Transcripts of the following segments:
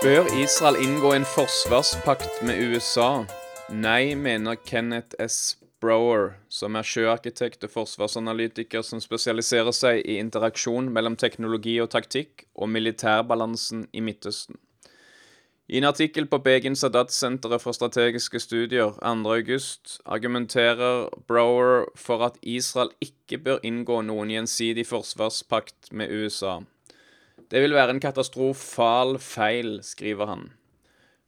Bør Israel inngå en forsvarspakt med USA? Nei, mener Kenneth S. Brower, som er sjøarkitekt og forsvarsanalytiker som spesialiserer seg i interaksjon mellom teknologi og taktikk og militærbalansen i Midtøsten. I en artikkel på Begin Sadat-senteret for strategiske studier 2.8 argumenterer Brower for at Israel ikke bør inngå noen gjensidig forsvarspakt med USA. Det vil være en katastrofal feil, skriver han.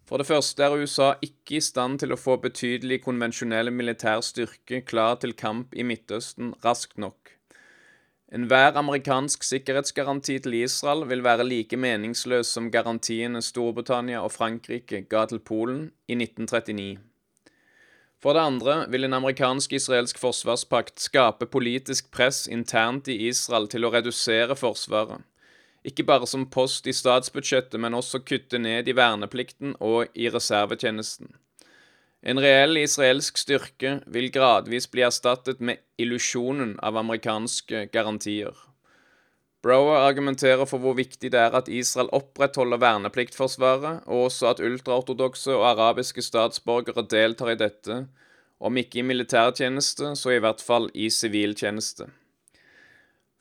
For det første er USA ikke i stand til å få betydelig konvensjonell militær styrke klar til kamp i Midtøsten raskt nok. Enhver amerikansk sikkerhetsgaranti til Israel vil være like meningsløs som garantiene Storbritannia og Frankrike ga til Polen i 1939. For det andre vil en amerikansk-israelsk forsvarspakt skape politisk press internt i Israel til å redusere forsvaret ikke bare som post i statsbudsjettet, men også kutte ned i verneplikten og i reservetjenesten. En reell israelsk styrke vil gradvis bli erstattet med illusjonen av amerikanske garantier. Brower argumenterer for hvor viktig det er at Israel opprettholder vernepliktforsvaret, og også at ultraortodokse og arabiske statsborgere deltar i dette, om ikke i militærtjeneste, så i hvert fall i siviltjeneste.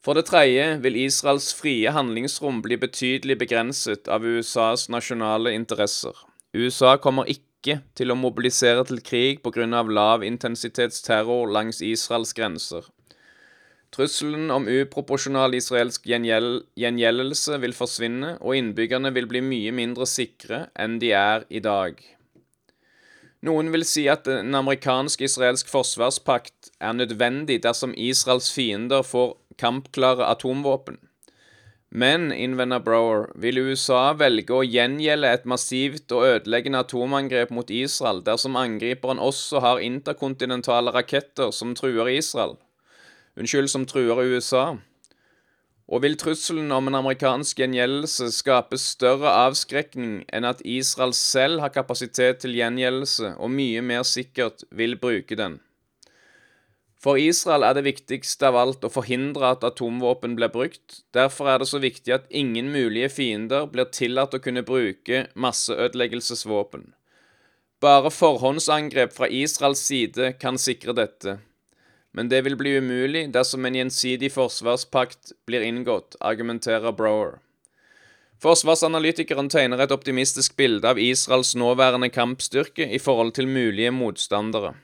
For det tredje vil Israels frie handlingsrom bli betydelig begrenset av USAs nasjonale interesser. USA kommer ikke til å mobilisere til krig pga. lavintensitetsterror langs Israels grenser. Trusselen om uproporsjonal israelsk gjengjeldelse vil forsvinne, og innbyggerne vil bli mye mindre sikre enn de er i dag. Noen vil si at en amerikansk-israelsk forsvarspakt er nødvendig dersom Israels fiender får kampklare atomvåpen. Men, innvender Brower, vil USA velge å gjengjelde et massivt og ødeleggende atomangrep mot Israel dersom angriperen også har interkontinentale raketter som truer Israel? Unnskyld, som truer USA? Og vil trusselen om en amerikansk gjengjeldelse skape større avskrekning enn at Israel selv har kapasitet til gjengjeldelse og mye mer sikkert vil bruke den? For Israel er det viktigste av alt å forhindre at atomvåpen blir brukt. Derfor er det så viktig at ingen mulige fiender blir tillatt å kunne bruke masseødeleggelsesvåpen. Bare forhåndsangrep fra Israels side kan sikre dette. Men det vil bli umulig dersom en gjensidig forsvarspakt blir inngått, argumenterer Brower. Forsvarsanalytikeren tegner et optimistisk bilde av Israels nåværende kampstyrke i forhold til mulige motstandere.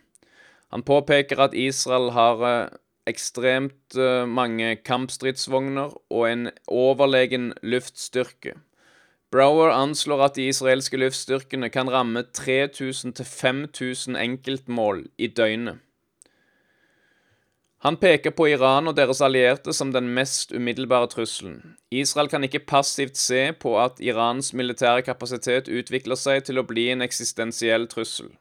Han påpeker at Israel har eh, ekstremt eh, mange kampstridsvogner og en overlegen luftstyrke. Brower anslår at de israelske luftstyrkene kan ramme 3000-5000 enkeltmål i døgnet. Han peker på Iran og deres allierte som den mest umiddelbare trusselen. Israel kan ikke passivt se på at Irans militære kapasitet utvikler seg til å bli en eksistensiell trussel.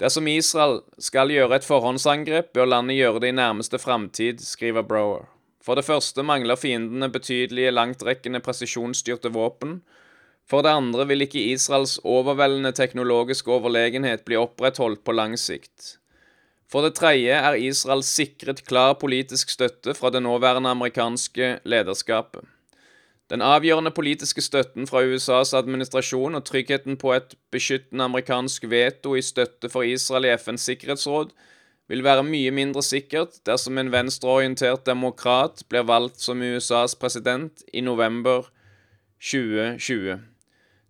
Dersom Israel skal gjøre et forhåndsangrep, bør landet gjøre det i nærmeste framtid, skriver Brower. For det første mangler fiendene betydelige langtrekkende presisjonsstyrte våpen. For det andre vil ikke Israels overveldende teknologiske overlegenhet bli opprettholdt på lang sikt. For det tredje er Israel sikret klar politisk støtte fra det nåværende amerikanske lederskapet. Den avgjørende politiske støtten fra USAs administrasjon og tryggheten på et beskyttende amerikansk veto i støtte for Israel i FNs sikkerhetsråd vil være mye mindre sikkert dersom en venstreorientert demokrat blir valgt som USAs president i november 2020.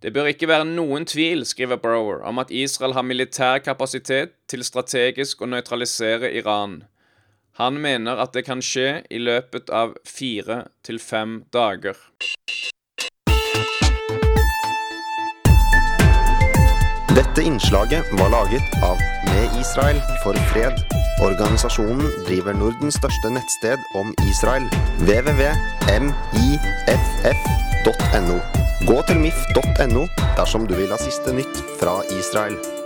Det bør ikke være noen tvil, skriver Brower, om at Israel har militær kapasitet til strategisk å nøytralisere Iran. Han mener at det kan skje i løpet av fire til fem dager. Dette innslaget var laget av Med Israel for fred. Organisasjonen driver Nordens største nettsted om Israel. www.miff.no. Gå til mif.no dersom du vil ha siste nytt fra Israel.